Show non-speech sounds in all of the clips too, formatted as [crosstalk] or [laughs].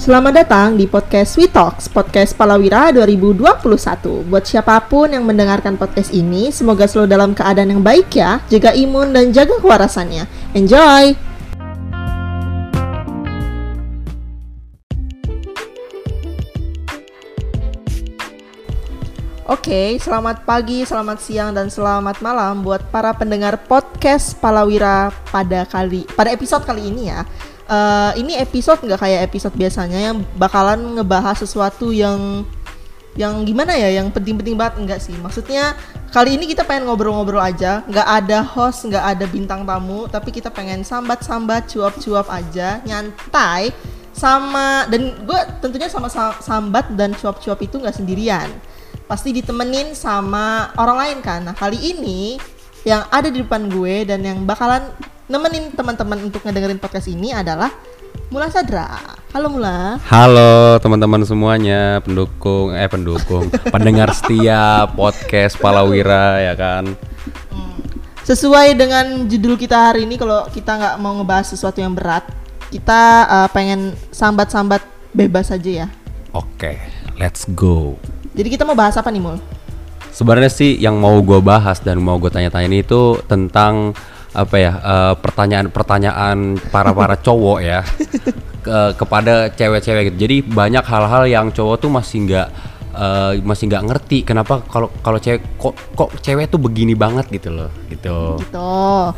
Selamat datang di podcast We Talks, podcast Palawira 2021. Buat siapa pun yang mendengarkan podcast ini, semoga selalu dalam keadaan yang baik ya, jaga imun dan jaga kewarasannya. Enjoy! Oke, selamat pagi, selamat siang, dan selamat malam buat para pendengar podcast Palawira pada kali pada episode kali ini ya. Uh, ini episode nggak kayak episode biasanya yang bakalan ngebahas sesuatu yang yang gimana ya, yang penting-penting banget enggak sih? Maksudnya kali ini kita pengen ngobrol-ngobrol aja, nggak ada host, nggak ada bintang tamu, tapi kita pengen sambat-sambat, cuap-cuap aja, nyantai sama dan gue tentunya sama sambat dan cuap-cuap itu nggak sendirian pasti ditemenin sama orang lain kan. Nah, kali ini yang ada di depan gue dan yang bakalan nemenin teman-teman untuk ngedengerin podcast ini adalah Mula Sadra. Halo Mula. Halo teman-teman semuanya, pendukung eh pendukung, [laughs] pendengar setia podcast Palawira ya kan. Hmm. Sesuai dengan judul kita hari ini kalau kita nggak mau ngebahas sesuatu yang berat, kita uh, pengen sambat-sambat bebas aja ya. Oke, okay, let's go. Jadi kita mau bahas apa nih Mul? Sebenarnya sih yang mau gue bahas dan mau gue tanya-tanya ini itu tentang apa ya pertanyaan pertanyaan-pertanyaan para para cowok ya ke, kepada cewek-cewek gitu. Jadi banyak hal-hal yang cowok tuh masih nggak uh, masih nggak ngerti kenapa kalau kalau cewek kok kok cewek tuh begini banget gitu loh gitu. Gitu.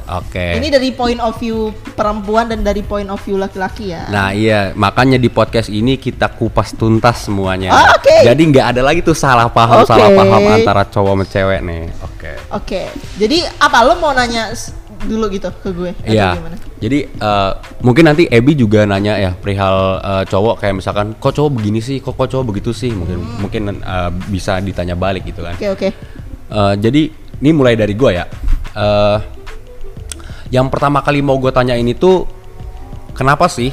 Oke. Okay. Ini dari point of view perempuan dan dari point of view laki-laki ya. Nah iya makanya di podcast ini kita kupas tuntas semuanya. Oh, Oke. Okay. Jadi nggak ada lagi tuh salah paham okay. salah paham antara cowok sama cewek nih. Oke. Okay. Oke. Okay. Jadi apa lo mau nanya dulu gitu ke gue? Iya. Jadi uh, mungkin nanti Ebi juga nanya ya perihal uh, cowok kayak misalkan kok cowok begini sih, kok kok cowok begitu sih, mungkin hmm. mungkin uh, bisa ditanya balik gitu kan. Oke okay, oke. Okay. Uh, jadi ini mulai dari gue ya. Uh, yang pertama kali mau gue tanya ini tuh kenapa sih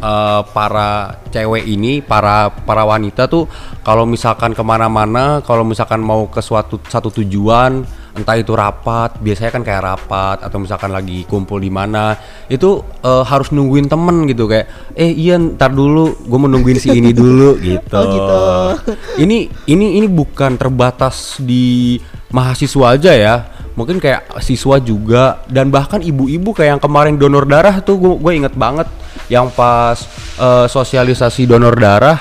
uh, para cewek ini, para para wanita tuh kalau misalkan ke mana-mana, kalau misalkan mau ke suatu satu tujuan entah itu rapat biasanya kan kayak rapat atau misalkan lagi kumpul di mana itu uh, harus nungguin temen gitu kayak eh iya ntar dulu gue mau nungguin si ini dulu gitu. [laughs] Oh gitu. [laughs] Ini ini ini bukan terbatas di mahasiswa aja ya mungkin kayak siswa juga dan bahkan ibu-ibu kayak yang kemarin donor darah tuh gue inget banget yang pas uh, sosialisasi donor darah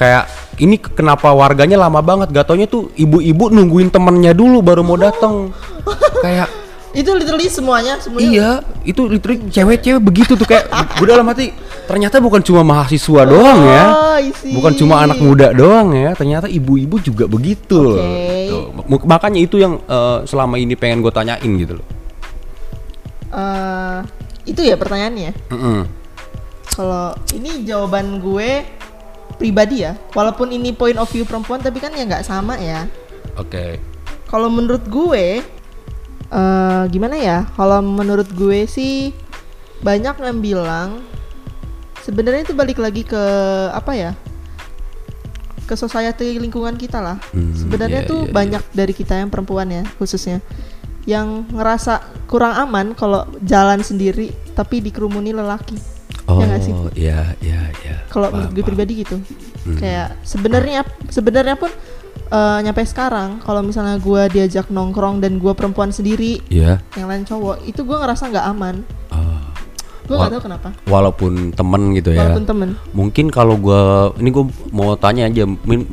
kayak ini kenapa warganya lama banget? Gatonya tuh ibu-ibu nungguin temennya dulu baru mau datang [laughs] kayak itu literally semuanya semuanya. Iya itu literally cewek-cewek begitu tuh kayak gue dalam hati ternyata bukan cuma mahasiswa doang ya. Oh, bukan cuma anak muda doang ya ternyata ibu-ibu juga begitu okay. loh makanya itu yang uh, selama ini pengen gue tanyain gitu loh. Uh, itu ya pertanyaannya? Mm -mm. kalau ini jawaban gue pribadi ya. Walaupun ini point of view perempuan tapi kan ya nggak sama ya. Oke. Okay. kalau menurut gue uh, gimana ya? Kalau menurut gue sih banyak yang bilang sebenarnya itu balik lagi ke apa ya? Ke society lingkungan kita lah. Hmm, sebenarnya yeah, tuh yeah, banyak yeah. dari kita yang perempuan ya khususnya. Yang ngerasa kurang aman kalau jalan sendiri tapi dikerumuni lelaki Oh, ya gak sih? Iya, iya, iya. Kalau menurut gue pribadi gitu. Hmm. Kayak sebenarnya sebenarnya pun uh, nyampe sekarang kalau misalnya gue diajak nongkrong dan gue perempuan sendiri, yeah. yang lain cowok, itu gue ngerasa nggak aman. Uh, gue nggak tahu kenapa. Walaupun temen gitu ya. Walaupun temen. Mungkin kalau gue, ini gue mau tanya aja,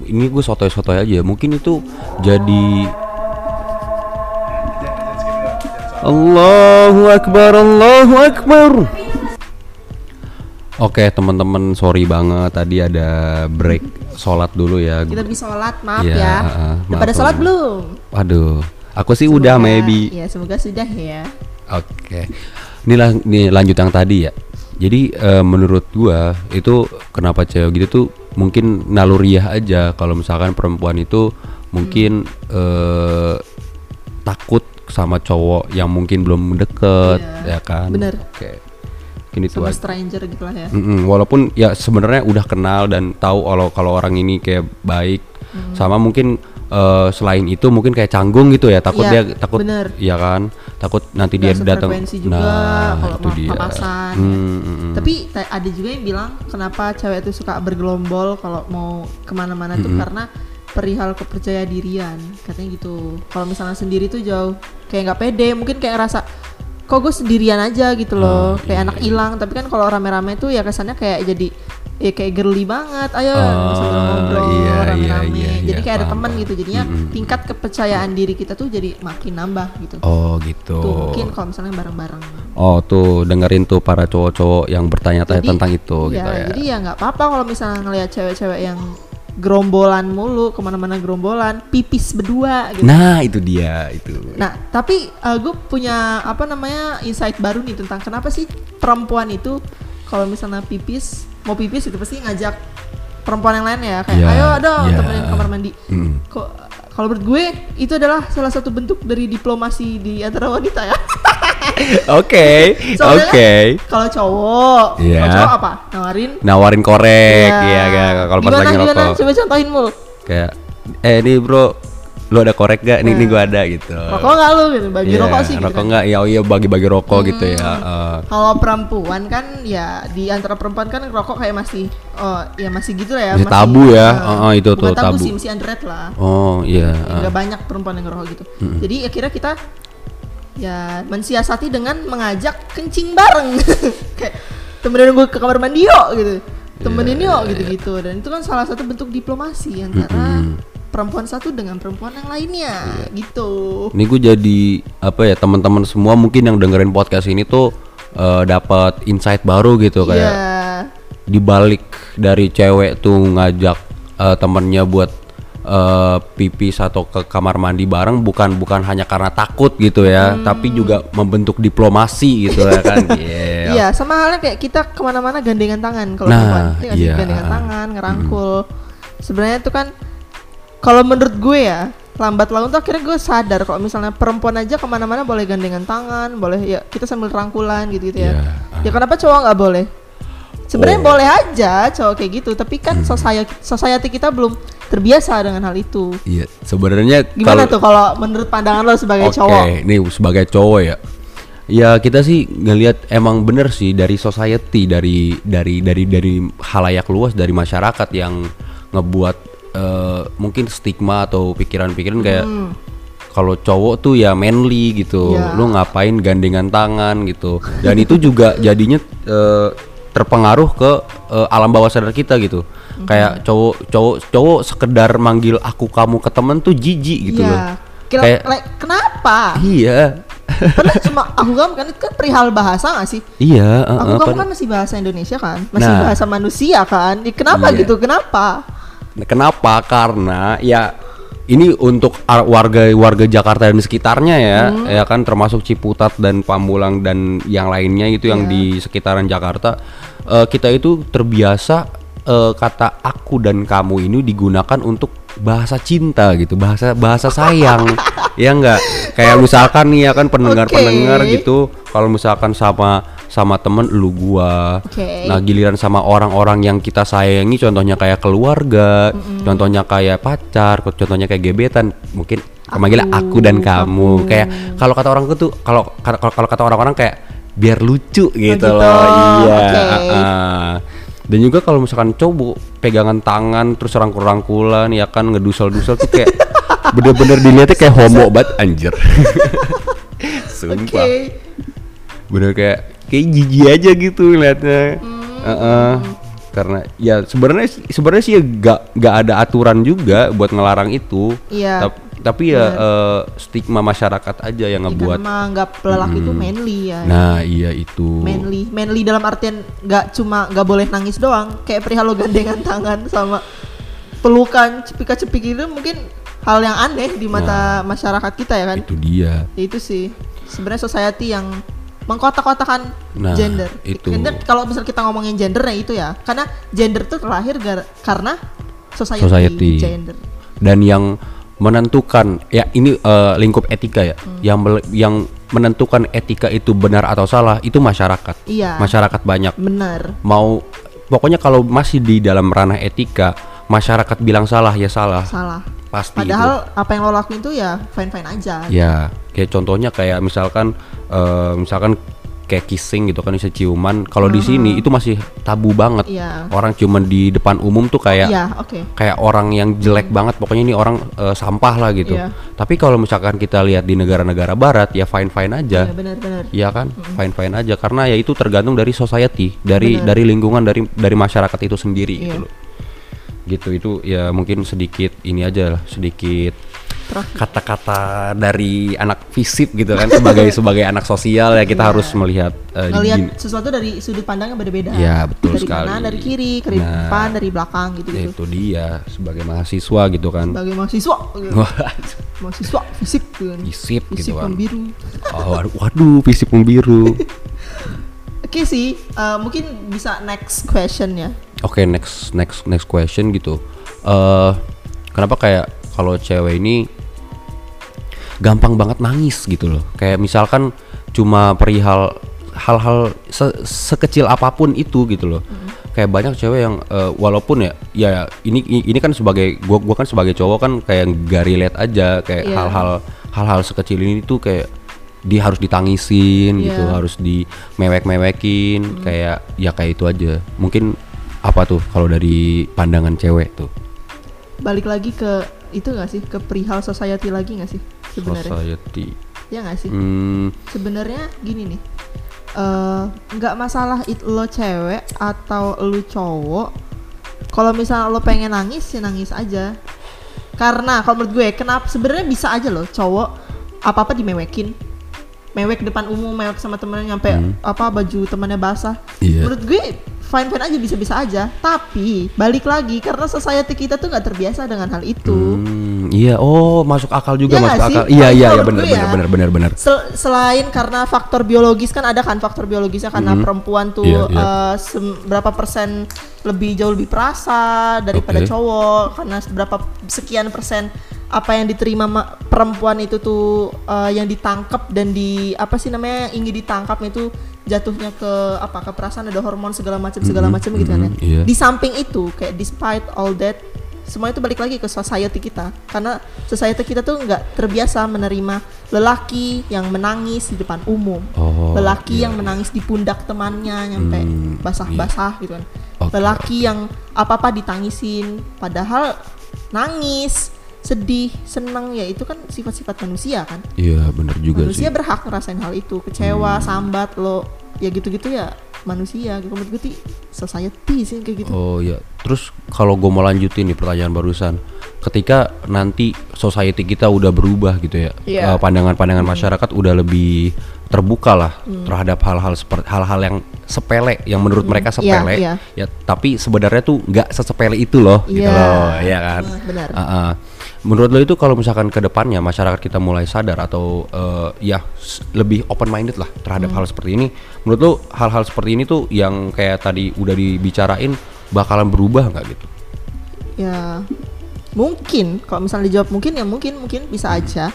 ini gue sotoy-sotoy aja. Mungkin itu jadi Allahu Akbar, Allahu Akbar. Oke teman-teman sorry banget tadi ada break sholat dulu ya. Kita bisa sholat maaf ya. ya. Uh, maaf pada sholat belum? Waduh, aku sih semoga, udah maybe. Ya semoga sudah ya. Oke, ini, lah, ini lanjut yang tadi ya. Jadi uh, menurut gua itu kenapa cewek gitu tuh mungkin naluriah aja kalau misalkan perempuan itu mungkin hmm. uh, takut sama cowok yang mungkin belum deket yeah. ya kan. Bener. Oke. Okay itu sama aja. stranger gitu lah ya mm -mm, walaupun ya sebenarnya udah kenal dan tahu kalau kalau orang ini kayak baik mm. sama mungkin eh, selain itu mungkin kayak canggung gitu ya takut Iya, dia takut bener. ya kan takut nanti Nggak dia datang nah kalau itu dia papasan. Hmm, hmm, hmm. Tapi ta- ada juga yang bilang kenapa cewek itu suka bergelombol kalau mau ke mana-mana tuh karena perihal kepercaya dirian katanya gitu. Kalau misalnya sendiri tuh jauh kayak nggak pede, mungkin kayak rasa kok gue sendirian aja gitu loh, kayak anak hilang. Tapi kan kalau rame-rame tuh ya kesannya kayak jadi ya kayak girly banget. Ayo Oh, sambil ngobrol iya, iya, rame-rame. iya, jadi iya, kayak ada paham, teman gitu. Jadinya tingkat kepercayaan diri kita tuh jadi makin nambah gitu. oh gitu Tuh mungkin kalau misalnya bareng-bareng. oh tuh dengerin tuh para cowok-cowok yang bertanya-tanya Jadi- tentang itu iya, gitu ya Jadi ya nggak apa-apa kalau misalnya ngelihat cewek-cewek yang gerombolan mulu ke mana-mana gerombolan pipis berdua gitu. nah itu dia itu Nah tapi gue punya apa namanya insight baru nih tentang kenapa sih perempuan itu kalau misalnya pipis mau pipis itu pasti ngajak perempuan yang lain ya kayak Iya, ayo dong iya. temenin kamar mandi. Mm. Kok kalau menurut gue itu adalah salah satu bentuk dari diplomasi di antara wanita ya. [laughs] [laughs] oke oke Kalau cowok, Iya. kalau cowok apa? Nawarin nawarin korek Iya. ya kayak kalau pas lagi gimana? ngerokok Coba contohin mul. kayak eh ini bro lu ada korek gak? Nih, nih gua ada gitu. Rokok nggak lu gitu? Bagi Iya, rokok sih gitu. Rokok kan. nggak? Ya oh iya bagi-bagi rokok gitu ya. eh. Kalau perempuan kan ya di antara perempuan kan rokok kayak masih oh ya masih gitu lah ya. Masih tabu ya. Oh, oh, itu tuh, tabu, tabu. sih masih underrated lah. oh iya. eh. Nggak banyak perempuan yang ngerokok gitu. Jadi akhirnya kita ya mensiasati dengan mengajak kencing bareng. [laughs] kayak temenin gue ke kamar mandi yuk gitu. Temenin Iya, yuk gitu-gitu dan itu kan salah satu bentuk diplomasi antara perempuan satu dengan perempuan yang lainnya Iya. gitu. Ini gue jadi apa ya teman-teman semua mungkin yang dengerin podcast ini tuh eh, dapat insight baru gitu kayak Iya. dibalik dari cewek tuh ngajak eh, temennya buat eh, pipis atau ke kamar mandi bareng bukan bukan hanya karena takut gitu ya Hmm. tapi juga membentuk diplomasi gitu ya kan [laughs] Iya. Iya, sama halnya kayak kita ke mana-mana gandengan tangan kalau Nah, perempuan, Iya iya. gandengan tangan, ngerangkul. Sebenarnya itu kan kalau menurut gue ya lambat laun tuh akhirnya gue sadar kalau misalnya perempuan aja ke mana-mana boleh gandengan tangan, boleh ya kita sambil rangkulan gitu gitu ya. Iya, Ya kenapa cowok nggak boleh? Sebenarnya Oh. boleh aja cowok kayak gitu, tapi kan society society kita belum terbiasa dengan hal itu. Iya, sebenarnya Gimana tuh kalau menurut pandangan lo sebagai Oke, cowok? nih sebagai cowok ya. Ya kita sih ngelihat emang bener sih dari society dari dari dari dari halayak luas dari masyarakat yang ngebuat eh, mungkin stigma atau pikiran-pikiran kayak kalau cowok tuh ya manly gitu. Iya. Lu ngapain gandengan tangan gitu. Dan itu juga jadinya eh, terpengaruh ke eh, alam bawah sadar kita gitu. Kayak cowok cowok cowok sekedar manggil aku kamu ke temen tuh jijik gitu loh. Iya. Kira- Kayak like, kenapa? Iya. Karena cuma aku kamu kan itu kan perihal bahasa gak sih? Iya, Aku uh, uh, kamu kan masih bahasa Indonesia kan, masih Nah. bahasa manusia kan. Ya, kenapa Iya. gitu? Kenapa? Kenapa? Karena ya ini untuk ar- warga warga Jakarta dan sekitarnya ya, Hmm. ya kan termasuk Ciputat dan Pamulang dan yang lainnya itu yang Iya. di sekitaran Jakarta. Eh, kita itu terbiasa eh, kata aku dan kamu ini digunakan untuk bahasa cinta gitu, bahasa bahasa sayang. [laughs] ya enggak? Kayak misalkan nih ya kan pendengar-pendengar Oke. gitu, kalau misalkan sama sama temen lu gua. Oke. Nah, giliran sama orang-orang yang kita sayangi contohnya kayak keluarga, contohnya kayak pacar, contohnya kayak gebetan, mungkin manggilnya aku dan kamu. Kayak kalau kata orang tuh kalau kalau kalau kata orang-orang kayak biar lucu gitu, gitu. loh. Iya. Ah. Dan juga kalau misalkan cowok pegangan tangan terus rangkul-rangkulan ya kan ngedusel-dusel tuh kayak [laughs] bener-bener dilihatnya kayak homo banget anjir. [laughs] Sumpah Oke. bener kayak kayak jijik aja gitu liatnya Heeh. karena ya sebenarnya sebenarnya sih ya gak gak ada aturan juga buat ngelarang itu. Iya. Tap- tapi ya eh, stigma masyarakat aja yang Kan ngebuat. menganggap lelaki itu manly ya. nah iya itu. Manly, manly dalam artian nggak cuma nggak boleh nangis doang, kayak perihal lo gandengan [laughs] tangan sama pelukan cepika-cepik itu mungkin hal yang aneh di mata masyarakat kita ya kan. itu dia. Ya itu sih. Sebenarnya society yang mengkotak-kotakan Nah, gender. itu. Gender kalau misal kita ngomongin gender ya itu ya, karena gender itu terlahir gar- karena society, Society. gender. dan yang menentukan ya ini eh, lingkup etika ya Hmm. yang yang menentukan etika itu benar atau salah itu masyarakat Iya. masyarakat banyak Benar. mau pokoknya kalau masih di dalam ranah etika masyarakat bilang salah ya salah. salah Pasti padahal apa yang lo lakuin tuh ya fine fine aja Ya, kayak contohnya kayak misalkan eh, misalkan kayak kissing gitu kan bisa ciuman. Kalau di sini itu masih tabu banget. Iya. Orang ciuman di depan umum tuh kayak iya oke kayak orang yang jelek banget. Pokoknya ini orang eh, sampah lah gitu. Iya. Tapi kalau misalkan kita lihat di negara-negara barat ya fine-fine aja. iya benar-benar Iya kan, fine-fine aja karena ya itu tergantung dari society, dari dari lingkungan, dari dari masyarakat itu sendiri gitu loh. Gitu itu ya mungkin sedikit ini aja lah, sedikit kata-kata dari anak fisip gitu kan sebagai [laughs] sebagai anak sosial ya kita Iya. harus melihat eh, ngelihat gini. sesuatu dari sudut pandang yang berbeda Iya, betul dari sekali. kanan dari kiri dari Nah. depan dari belakang gitu Ya, gitu itu dia sebagai mahasiswa gitu kan. sebagai mahasiswa gitu. Mahasiswa fisip gitu kan fisip gitu fisip kan. biru Oh, waduh, waduh, fisip biru. [laughs] oke sih eh, mungkin bisa next question ya Oke, next next next question gitu. eh kenapa kayak kalau cewek ini gampang banget nangis gitu loh. Kayak misalkan cuma perihal hal-hal se- sekecil apa pun itu gitu loh. Kayak banyak cewek yang eh, walaupun ya ya ini ini kan sebagai gua gua kan sebagai cowok kan kayak gak relate aja kayak Iya. hal-hal hal-hal sekecil ini tuh kayak dia harus ditangisin gitu, Iya. harus dimewek-mewekin kayak ya kayak itu aja. Mungkin apa tuh kalau dari pandangan cewek tuh? balik lagi ke itu gak sih ke perihal society lagi gak sih sebenarnya Society. ya gak sih Hmm, sebenarnya gini nih eh nggak masalah it lo cewek atau lu cowok kalau misalnya lo pengen nangis ya nangis aja karena kalau menurut gue kenapa sebenarnya bisa aja loh cowok apa apa dimewekin mewek depan umum mewek sama temennya nyampe apa baju temannya basah Iya. menurut gue fine fine aja bisa bisa aja tapi balik lagi karena society kita tuh nggak terbiasa dengan hal itu hmm, iya, oh masuk akal juga Iya masuk nggak sih? akal. Iya iya iya menurut benar benar ya, benar benar benar. Sel- selain karena faktor biologis kan ada kan faktor biologisnya karena perempuan tuh iya. eh, sem- berapa persen lebih jauh lebih perasa daripada Oke. cowok karena berapa sekian persen apa yang diterima ma- perempuan itu tuh eh, yang ditangkap dan di apa sih namanya ingin ditangkap itu jatuhnya ke apa ke perasaan ada hormon segala macam segala Mhm, macam gitu kan ya. mhm, iya. Di samping itu kayak despite all that semua itu balik lagi ke society kita. Karena society kita tuh nggak terbiasa menerima lelaki yang menangis di depan umum. Oh, lelaki iya, yang menangis di pundak temannya nyampe Hmm, basah-basah gitu kan. Oke, lelaki yang apa-apa ditangisin padahal nangis sedih senang ya itu kan sifat-sifat manusia kan Iya benar juga manusia sih. Hmm. berhak ngerasain hal itu kecewa sambat lo ya gitu-gitu ya manusia gitu menurut gue society sih kayak gitu Oh iya. Terus kalau gue mau lanjutin nih pertanyaan barusan, ketika nanti society kita udah berubah gitu ya, Iya. eh, pandangan-pandangan masyarakat udah lebih terbuka lah terhadap hal-hal seperti hal-hal yang sepele, yang menurut mereka Iya, sepele, iya. ya tapi sebenarnya tuh nggak sesepele itu loh, gitu Iya. loh, ya kan? Nah, benar. Ah, ah. Menurut lo itu kalau misalkan ke depannya masyarakat kita mulai sadar atau eh, ya lebih open minded lah terhadap Hmm. hal seperti ini, menurut lo hal-hal seperti ini tuh yang kayak tadi udah dibicarain bakalan berubah nggak gitu? ya mungkin kalau misalnya dijawab mungkin ya mungkin mungkin bisa aja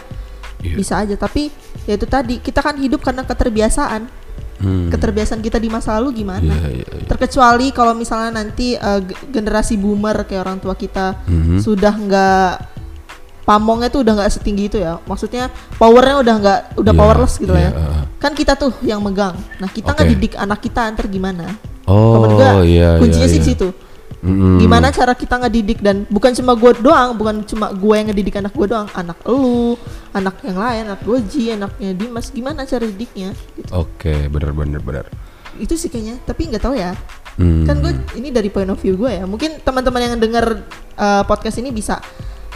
Iya. bisa aja tapi ya itu tadi kita kan hidup karena keterbiasaan Hmm. keterbiasaan kita di masa lalu gimana Iya, iya, iya. terkecuali kalau misalnya nanti uh, ge- generasi boomer kayak orang tua kita Mhm. sudah nggak pamongnya tuh udah nggak setinggi itu ya maksudnya powernya udah nggak udah Iya, powerless gitu lah ya iya. kan kita tuh yang megang nah kita nggak didik anak kita ntar gimana Oh Menurut gua, iya kuncinya iya, sih di iya. situ Mm-mm. gimana cara kita ngedidik dan bukan cuma gue doang bukan cuma gue yang ngedidik anak gue doang anak elu anak yang lain anak Goji anaknya Dimas gimana cara didiknya gitu. Oke benar benar benar. itu sih kayaknya tapi nggak tahu ya Hmm. kan gue ini dari point of view gue ya mungkin teman-teman yang denger uh, podcast ini bisa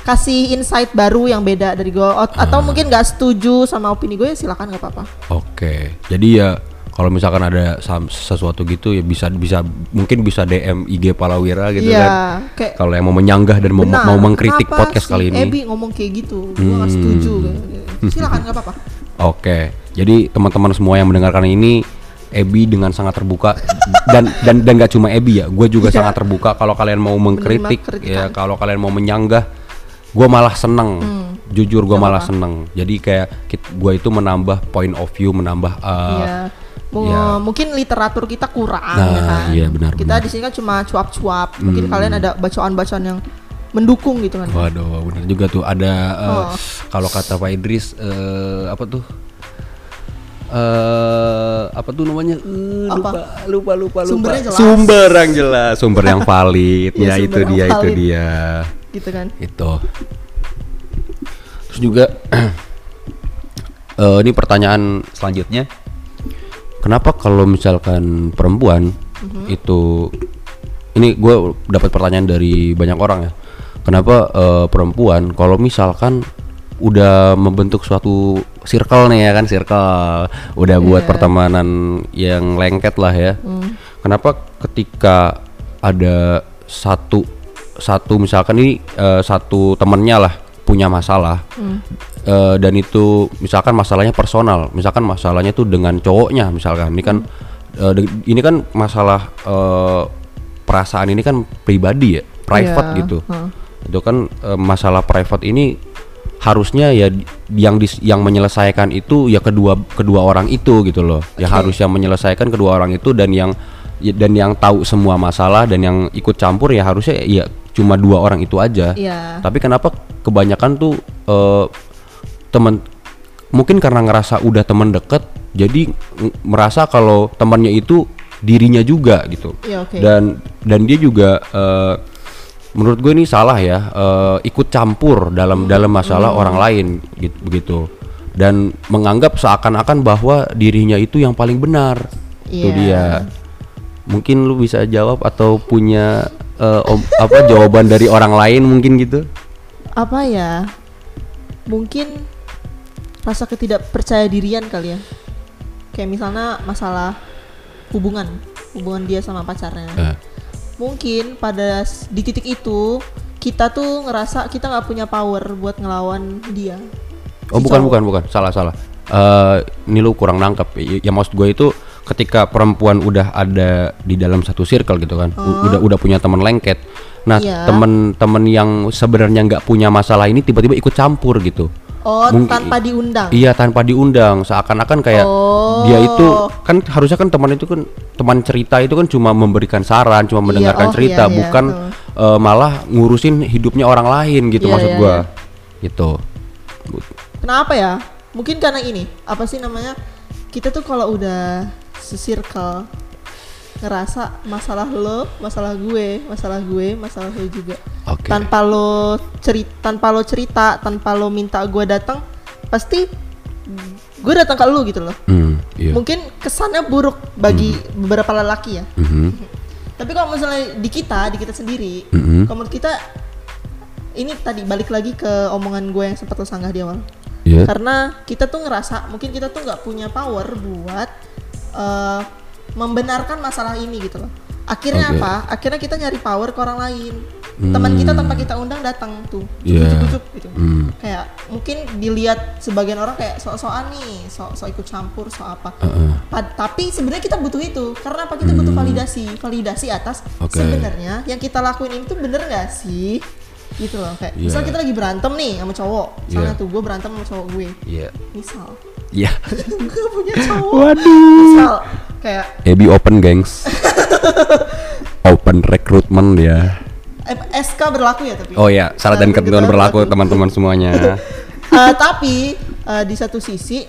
kasih insight baru yang beda dari gue Ah. atau mungkin nggak setuju sama opini gue ya silakan nggak apa-apa Oke, jadi ya kalau misalkan ada sesuatu gitu ya bisa bisa mungkin bisa DM IG Palawira gitu Iya, kan. kayak Kalau yang mau menyanggah dan mau, benar, mau mengkritik podcast si kali ini. Ebi ngomong kayak gitu gue nggak setuju Hmm. silakan nggak apa-apa Oke, jadi teman-teman semua yang mendengarkan ini Ebi dengan sangat terbuka dan dan dan gak cuma Ebi ya, gue juga Iya. sangat terbuka kalau kalian mau mengkritik ya kalau kalian mau menyanggah, gue malah seneng, jujur gue malah seneng. Jadi kayak gue itu menambah point of view, menambah uh. Mu- Ya. mungkin literatur kita kurang Nah, ya kan. iya, benar, kita benar. di sini kan cuma cuap-cuap. Mungkin Hmm. kalian ada bacaan-bacaan yang mendukung gitu kan. Waduh, bener juga tuh ada eh, Oh. kalau kata Pak Idris eh, apa tuh? eh apa tuh namanya? Eh, Apa? lupa, lupa, lupa, lupa. Sumbernya jelas. Sumber yang jelas, sumber yang valid. [laughs] Iya, ya sumber itu yang dia, itu valid. dia. Gitu kan. Itu. Terus juga [clears throat] eh, ini pertanyaan selanjutnya. Kenapa kalau misalkan perempuan Mhm. itu ini gue dapat pertanyaan dari banyak orang ya. Kenapa eh, perempuan kalau misalkan udah membentuk suatu circle nih ya kan circle udah buat Iya. pertemanan yang lengket lah ya. Hmm. Kenapa ketika ada satu satu misalkan ini eh, satu temennya lah punya masalah Hmm. eh, dan itu misalkan masalahnya personal, misalkan masalahnya tuh dengan cowoknya misalkan ini kan eh, de- ini kan masalah eh, perasaan ini kan pribadi ya, private Iya, gitu. heeh. Itu kan eh, masalah private ini harusnya ya yang dis- yang menyelesaikan itu ya kedua kedua orang itu gitu loh. Ya Oke. harus yang menyelesaikan kedua orang itu dan yang ya- dan yang tahu semua masalah dan yang ikut campur ya harusnya ya cuma dua orang itu aja. Iya. Tapi kenapa kebanyakan tuh eh, temen mungkin karena ngerasa udah temen deket jadi merasa kalau temannya itu dirinya juga gitu. Iya, oke. Dan dan dia juga eh, menurut gue ini salah ya eh, ikut campur dalam dalam masalah Hmm. orang lain gitu begitu. Dan menganggap seakan-akan bahwa dirinya itu yang paling benar. Itu Iya. dia. Mungkin lu bisa jawab atau punya eh, om- apa jawaban dari orang lain mungkin gitu? Apa ya? Mungkin rasa ketidakpercaya dirian kali ya. Kayak misalnya masalah hubungan, hubungan dia sama pacarnya. Eh, Mungkin pada di titik itu kita tuh ngerasa kita nggak punya power buat ngelawan dia. Oh Si bukan cowok. bukan bukan salah salah. Eh ini lu kurang nangkep. Y- Ya maksud gue itu ketika perempuan udah ada di dalam satu circle gitu kan, u- udah udah punya teman lengket. Nah Iya. temen-temen yang sebenarnya nggak punya masalah ini tiba-tiba ikut campur gitu. Oh, Mungkin- tanpa diundang. Iya tanpa diundang, seakan-akan kayak Oh. dia itu kan harusnya kan teman itu kan teman cerita itu kan cuma memberikan saran, cuma mendengarkan oh, cerita, iya, iya, bukan eh, malah ngurusin hidupnya orang lain gitu Iya, maksud iya, gua. iya. Gitu. Kenapa ya? Mungkin karena ini, apa sih namanya? Kita tuh kalau udah se-circle ngerasa masalah lo, masalah gue, masalah gue, masalah lo juga. Oke. Tanpa lo cerita, tanpa lo cerita, tanpa lo minta gue datang, pasti gue datang ke lo gitu loh. Hmm, iya. Mungkin kesannya buruk bagi beberapa lelaki ya. Mhm. Tapi kalau misalnya di kita, di kita sendiri, Mhm. kalau menurut kita ini tadi balik lagi ke omongan gue yang sempat lo sanggah di awal. Iya. Karena kita tuh ngerasa mungkin kita tuh nggak punya power buat eh, membenarkan masalah ini gitu loh. Akhirnya Oke. apa? Akhirnya kita nyari power ke orang lain. Teman kita tanpa kita undang datang tuh, Iya. cucuk-cucuk gitu. Hmm. Kayak mungkin dilihat sebagian orang kayak sok-sokan nih, sok sok ikut campur, sok apa. Heeh. Pad- tapi sebenarnya kita butuh itu karena apa kita butuh validasi validasi atas Hmm. Oke. sebenarnya yang kita lakuin ini tuh bener gak sih gitu loh kayak Iya. misal kita lagi berantem nih sama cowok misalnya Iya. tuh gue berantem sama cowok gue Iya. misal Iya. [laughs] gue punya cowok Waduh. misal kayak Ebi open gengs. [laughs] open recruitment ya. eh, SK berlaku ya tapi Oh ya, syarat dan ketentuan berlaku berlaku. teman-teman semuanya. [laughs] Eh, tapi eh, di satu sisi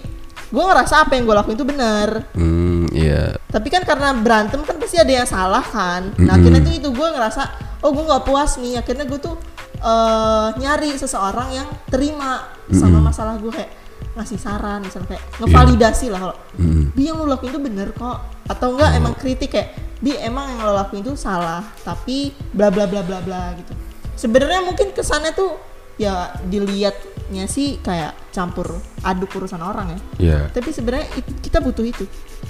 gue ngerasa apa yang gue lakuin itu bener hmm, iya. tapi kan karena berantem kan pasti ada yang salah kan nah Mm-mm. akhirnya tuh itu gue ngerasa oh gue nggak puas nih akhirnya gue tuh eh, nyari seseorang yang terima sama masalah gue kayak ngasih saran misalnya kayak ngevalidasi lah kalau Mm. bi yang lo lakuin itu bener kok atau enggak emang kritik kayak bi emang yang lo lakuin itu salah tapi bla bla bla bla bla gitu. Sebenarnya mungkin kesannya tuh ya dilihatnya sih kayak campur aduk urusan orang ya. Iya. tapi sebenarnya it- kita butuh itu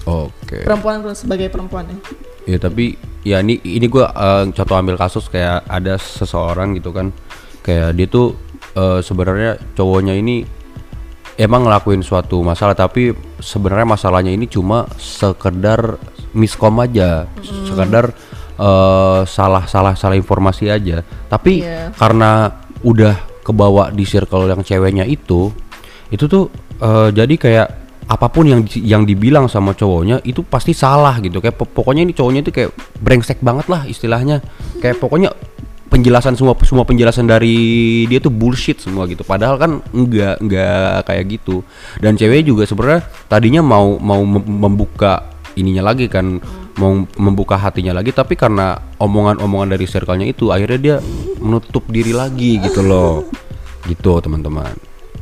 Oke. perempuan sebagai perempuan ya Ya tapi ya ini ini gua eh, contoh ambil kasus kayak ada seseorang gitu kan kayak dia tuh eh, sebenarnya cowoknya ini emang ngelakuin suatu masalah tapi sebenarnya masalahnya ini cuma sekedar miskom aja, sekedar eh, salah salah salah informasi aja. Tapi Iya. karena udah kebawa di circle yang ceweknya itu, itu tuh eh, jadi kayak apa pun yang yang dibilang sama cowoknya itu pasti salah gitu. Kayak po- pokoknya ini cowoknya itu kayak brengsek banget lah istilahnya. Kayak pokoknya penjelasan semua semua penjelasan dari dia tuh bullshit semua gitu. Padahal kan enggak enggak kayak gitu. Dan cewek juga sebenarnya tadinya mau mau mem- membuka ininya lagi kan mau membuka hatinya lagi tapi karena omongan-omongan dari circle-nya itu akhirnya dia menutup diri lagi gitu loh. Gitu teman-teman.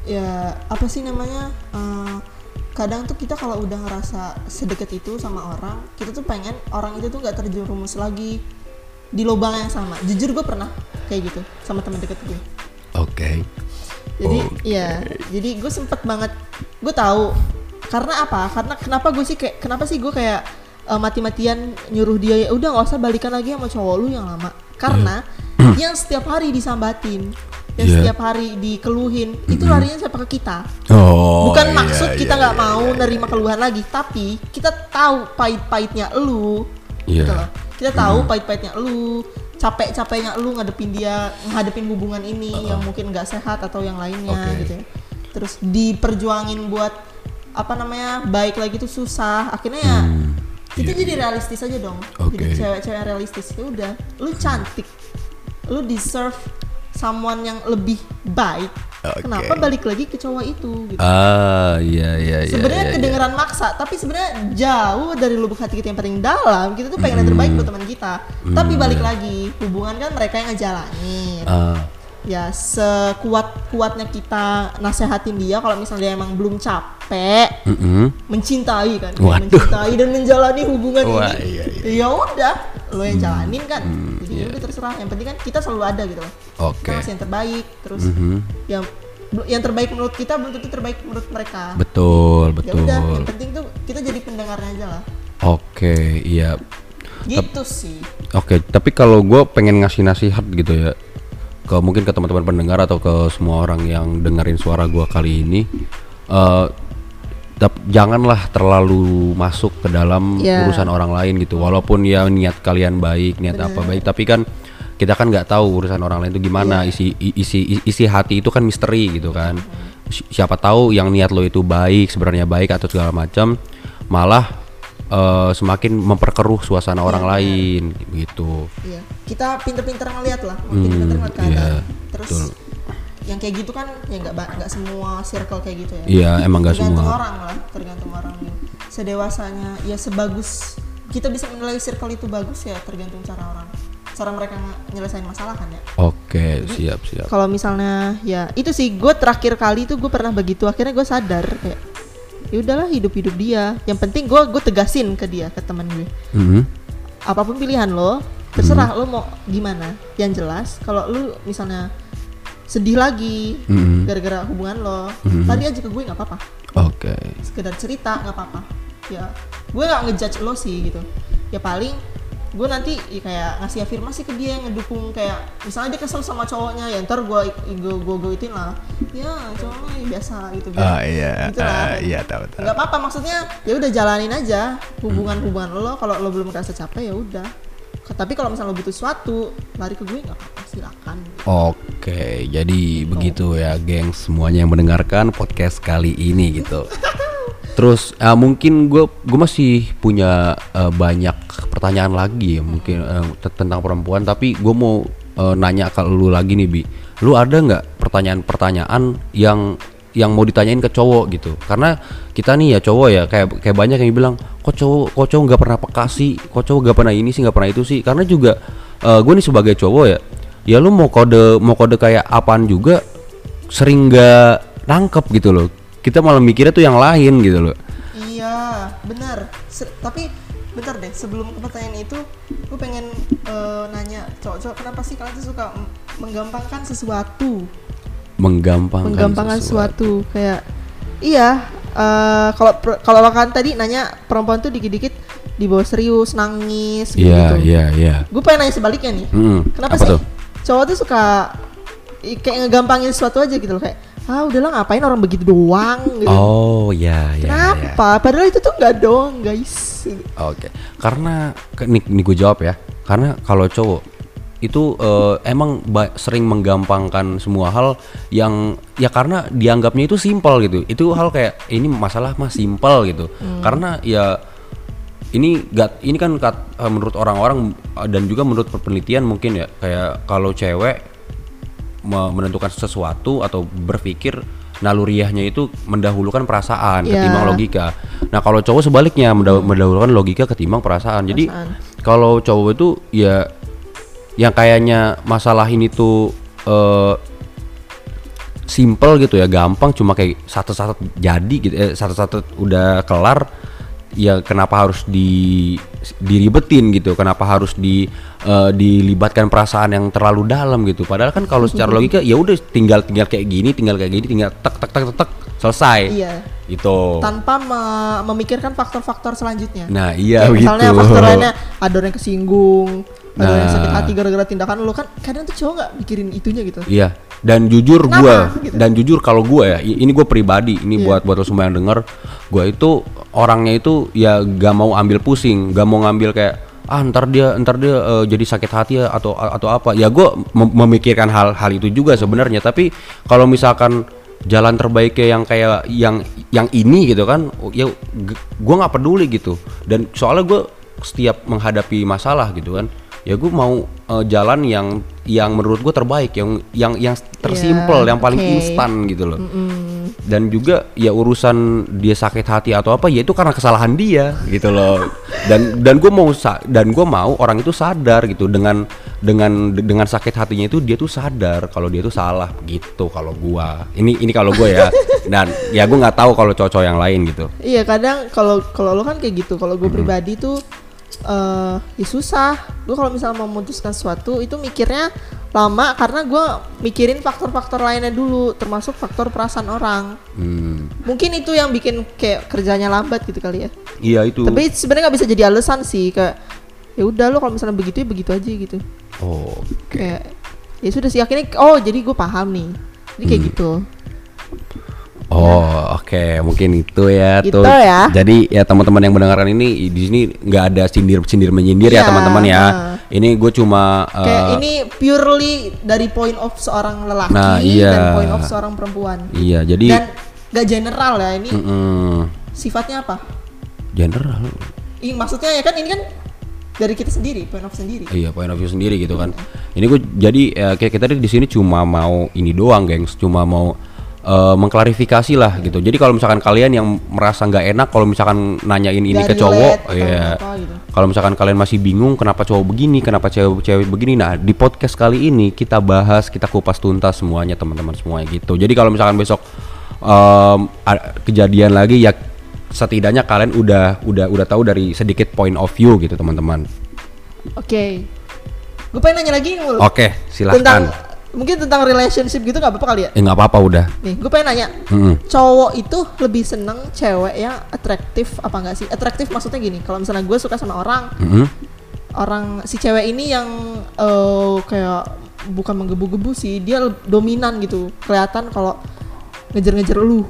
Ya apa sih namanya? Eh, kadang tuh kita kalau udah ngerasa sedekat itu sama orang kita tuh pengen orang itu tuh nggak terjerumus lagi di lubang yang sama. Jujur gue pernah kayak gitu sama teman deket gue oke. Jadi ya jadi gue sempet banget gue tahu karena apa? Karena kenapa gue sih kayak kenapa sih gue kayak eh, mati-matian nyuruh dia ya udah nggak usah balikan lagi sama cowok lu yang lama. Karena yang setiap hari disambatin yang Iya. setiap hari dikeluhin itu larinya siapa ke kita oh bukan iya, maksud iya, kita iya, nggak iya, mau iya. nerima keluhan lagi tapi kita tahu pahit-pahitnya elu Iya. gitu loh. kita tahu pahit-pahitnya elu capek-capeknya elu ngadepin dia ngadepin hubungan ini yang mungkin nggak sehat atau yang lainnya Oke. gitu ya terus diperjuangin buat apa namanya baik lagi tuh susah akhirnya ya kita jadi realistis aja dong Hmm. Oke. jadi cewek-cewek realistis ya udah lu cantik lu deserve someone yang lebih baik Oke. kenapa balik lagi ke cowok itu gitu ah iya iya iya sebenarnya iya, iya. kedengeran maksa tapi sebenarnya jauh dari lubuk hati kita yang paling dalam kita tuh pengen yang terbaik buat teman kita tapi balik lagi hubungan kan mereka yang ngejalanin Ah, ya sekuat kuatnya kita nasehatin dia kalau misalnya dia emang belum capek mm-mm. mencintai kan Waduh. mencintai dan menjalani hubungan Wah, ini iya, Hmm, ya udah lo yang jalanin kan? Jadi ya udah terserah. Yang penting kan kita selalu ada gitu loh. Oke. kita ngasih yang terbaik terus Mhm. yang yang terbaik menurut kita belum tentu terbaik menurut mereka. Betul ya betul. udah yang penting tuh kita jadi pendengarnya aja lah. Oke iya. Gitu sih. Oke, tapi kalau gue pengen ngasih nasihat gitu ya, ke mungkin ke teman-teman pendengar atau ke semua orang yang dengerin suara gue kali ini, tap- janganlah terlalu masuk ke dalam Ya. urusan orang lain gitu. Walaupun ya niat kalian baik, niat apa baik, tapi kan kita kan nggak tahu urusan orang lain itu gimana, isi i- isi i- isi hati itu kan misteri gitu kan. Si- Siapa tahu yang niat lo itu baik, sebenarnya baik atau segala macam, malah eh, semakin memperkeruh suasana orang lain gitu. iya kita pinter-pinter ngeliat lah makin pinter ngeliat keadaan iya, terus betul. Yang kayak gitu kan ya nggak nggak semua circle kayak gitu ya Iya, emang gak tergantung semua. orang lah tergantung orang sedewasanya ya sebagus kita bisa menilai circle itu bagus ya tergantung cara orang cara mereka nyelesain masalah kan ya Oke, siap siap. kalau misalnya ya itu sih gue terakhir kali tuh gue pernah begitu akhirnya gue sadar kayak ya udahlah hidup hidup dia yang penting gue gue tegasin ke dia ke teman gue Mhm. apa pun pilihan lo terserah lo mau gimana yang jelas kalau lo misalnya sedih lagi Mhm. gara-gara hubungan lo Mhm. tadi aja ke gue nggak apa-apa Oke. sekedar cerita nggak apa-apa ya gue nggak ngejudge lo sih gitu ya paling gue nanti ya kayak ngasih afirmasi ke dia yang ngedukung kayak misalnya dia kesel sama cowoknya ya ntar gue gue gue gue ituin lah ya cowoknya ya biasa gitu Ah, iya, gitu lah. ah, iya, tahu, tahu. nggak apa-apa maksudnya ya udah jalanin aja hubungan hubungan lo kalau lo belum merasa capek ya udah tapi kalau misalnya lo butuh sesuatu lari ke gue nggak apa-apa silakan. Oke, jadi begitu ya, geng semuanya yang mendengarkan podcast kali ini gitu. [laughs] Terus eh, mungkin gue gue masih punya eh, banyak pertanyaan lagi ya mungkin t- tentang perempuan, tapi gue mau eh, nanya ke lu lagi nih bi, lu ada nggak pertanyaan-pertanyaan yang yang mau ditanyain ke cowok gitu? Karena kita nih ya cowok ya kayak kayak banyak yang bilang kok cowok kok cowok nggak pernah peka sih, kok cowok nggak pernah ini sih nggak pernah itu sih. Karena juga gue nih sebagai cowok ya, ya lu mau kode mau kode kayak apaan juga sering nggak nangkep gitu loh kita malah mikirnya tuh yang lain gitu loh Iya, benar. Tapi bentar deh, sebelum pertanyaan itu, gue pengen eh, nanya cowok-cowok kenapa sih kalian tuh suka menggampangkan sesuatu, menggampangkan, menggampangkan sesuatu. kayak iya. eh, kalau per- kalau lo kan tadi nanya perempuan tuh dikit-dikit dibawa serius, nangis gitu. iya iya iya Gue pengen nanya sebaliknya nih. Mm-mm. Kenapa Apa sih tuh? cowok tuh suka kayak ngegampangin sesuatu aja gitu loh kayak ah udahlah ngapain orang begitu doang gitu. oh iya iya iya. Kenapa? Padahal itu tuh nggak doang guys. oke karena ke- nih, nih gue jawab ya karena kalau cowok itu eh, emang sering menggampangkan semua hal yang ya karena dianggapnya itu simpel gitu. Itu hal kayak ini masalah mah simpel gitu. Karena ya ini gat ini kan kat- eh, menurut orang-orang eh, dan juga menurut penelitian mungkin ya kayak kalau cewek me- menentukan sesuatu atau berpikir naluriahnya itu mendahulukan perasaan Iya. ketimbang logika. Nah, kalau cowok sebaliknya mendah- mendahulukan logika ketimbang perasaan. Jadi Perasaan. kalau cowok itu ya yang kayaknya masalah ini tuh eh simple gitu ya, gampang cuma kayak satu-satu jadi gitu eh, satu-satu udah kelar ya kenapa harus di diribetin gitu kenapa harus di eh, dilibatkan perasaan yang terlalu dalam gitu padahal kan kalau secara [laughs] logika ya udah tinggal tinggal kayak gini tinggal kayak gini tinggal tek tek tek tek, tek selesai Iya. gitu Tanpa me- memikirkan faktor-faktor selanjutnya. nah iya gitu Misalnya faktor lainnya ada orang yang kesinggung, ada orang yang sakit Nah. hati gara-gara tindakan lu kan kadang tuh cowok nggak mikirin itunya gitu. Iya. Dan jujur gua Gitu. dan jujur kalau gua ya, ini gue pribadi, ini Iya. buat buat lo semua yang denger, gua itu orangnya itu ya gak mau ambil pusing, gak mau ngambil kayak ah ntar dia ntar dia eh, jadi sakit hati ya atau atau apa. Ya gua mem- memikirkan hal hal itu juga sebenarnya, tapi kalau misalkan jalan terbaiknya yang kayak yang yang ini gitu kan, ya g- gua nggak peduli gitu. Dan soalnya gua setiap menghadapi masalah gitu kan, ya gue mau eh, jalan yang yang menurut gue terbaik yang yang yang tersimpel Iya, yang paling oke. instan gitu loh. Dan juga ya urusan dia sakit hati atau apa ya itu karena kesalahan dia gitu loh. Dan dan gue mau dan gue mau orang itu sadar gitu. Dengan dengan dengan sakit hatinya itu dia tuh sadar kalau dia tuh salah gitu kalau gua. Ini ini kalau gue ya. [laughs] Dan ya gue nggak tahu kalau cowok yang lain gitu. Iya kadang kalau kalau lo kan kayak gitu. Kalau gue pribadi tuh eh ya susah. Gue kalau misalnya memutuskan sesuatu itu mikirnya lama karena gue mikirin faktor-faktor lainnya dulu, termasuk faktor perasaan orang. hmm, Mungkin itu yang bikin kayak kerjanya lambat gitu kali ya. iya itu Tapi sebenarnya nggak bisa jadi alasan sih kayak ya udah lo kalau misalnya begitu ya begitu aja gitu. oh Kayak ya sudah sih akhirnya oh jadi gue paham nih. Jadi kayak Hmm. gitu. Oh oke mungkin itu ya Gitu tuh. ya. Jadi ya teman-teman yang mendengarkan ini di sini nggak ada sindir-sindir menyindir ya Iya, teman-teman ya. nah. Ini gue cuma Kayak ini purely dari point of seorang lelaki Nah, iya. dan point of seorang perempuan. iya jadi Dan gak general ya ini mm, sifatnya apa? general. Ih, maksudnya ya kan ini kan dari kita sendiri, point of sendiri. Iya point of view sendiri gitu kan. Ini gue jadi ya, kayak kita di sini cuma mau ini doang gengs, cuma mau eh, mengklarifikasi lah gitu. Jadi kalau misalkan kalian yang merasa nggak enak kalau misalkan nanyain ini Nggak ke cowok, ya. gitu. Kalau misalkan kalian masih bingung kenapa cowok begini, kenapa cewek-cewek begini, nah di podcast kali ini kita bahas, kita kupas tuntas semuanya teman-teman semuanya gitu. Jadi kalau misalkan besok a- kejadian lagi ya setidaknya kalian udah udah udah tahu dari sedikit point of view gitu teman-teman. Oke. Gue pengen nanya lagi. Oke, silahkan. Tentang mungkin tentang relationship gitu nggak apa-apa kali ya? Eh nggak apa-apa udah. Nih, gue pengen nanya. Mm-mm. Cowok itu lebih seneng cewek yang atraktif apa enggak sih? Atraktif maksudnya gini, kalau misalnya gue suka sama orang, Mm-mm. orang si cewek ini yang eh, kayak bukan menggebu-gebu sih, dia dominan gitu. Kelihatan kalau ngejar-ngejar lu.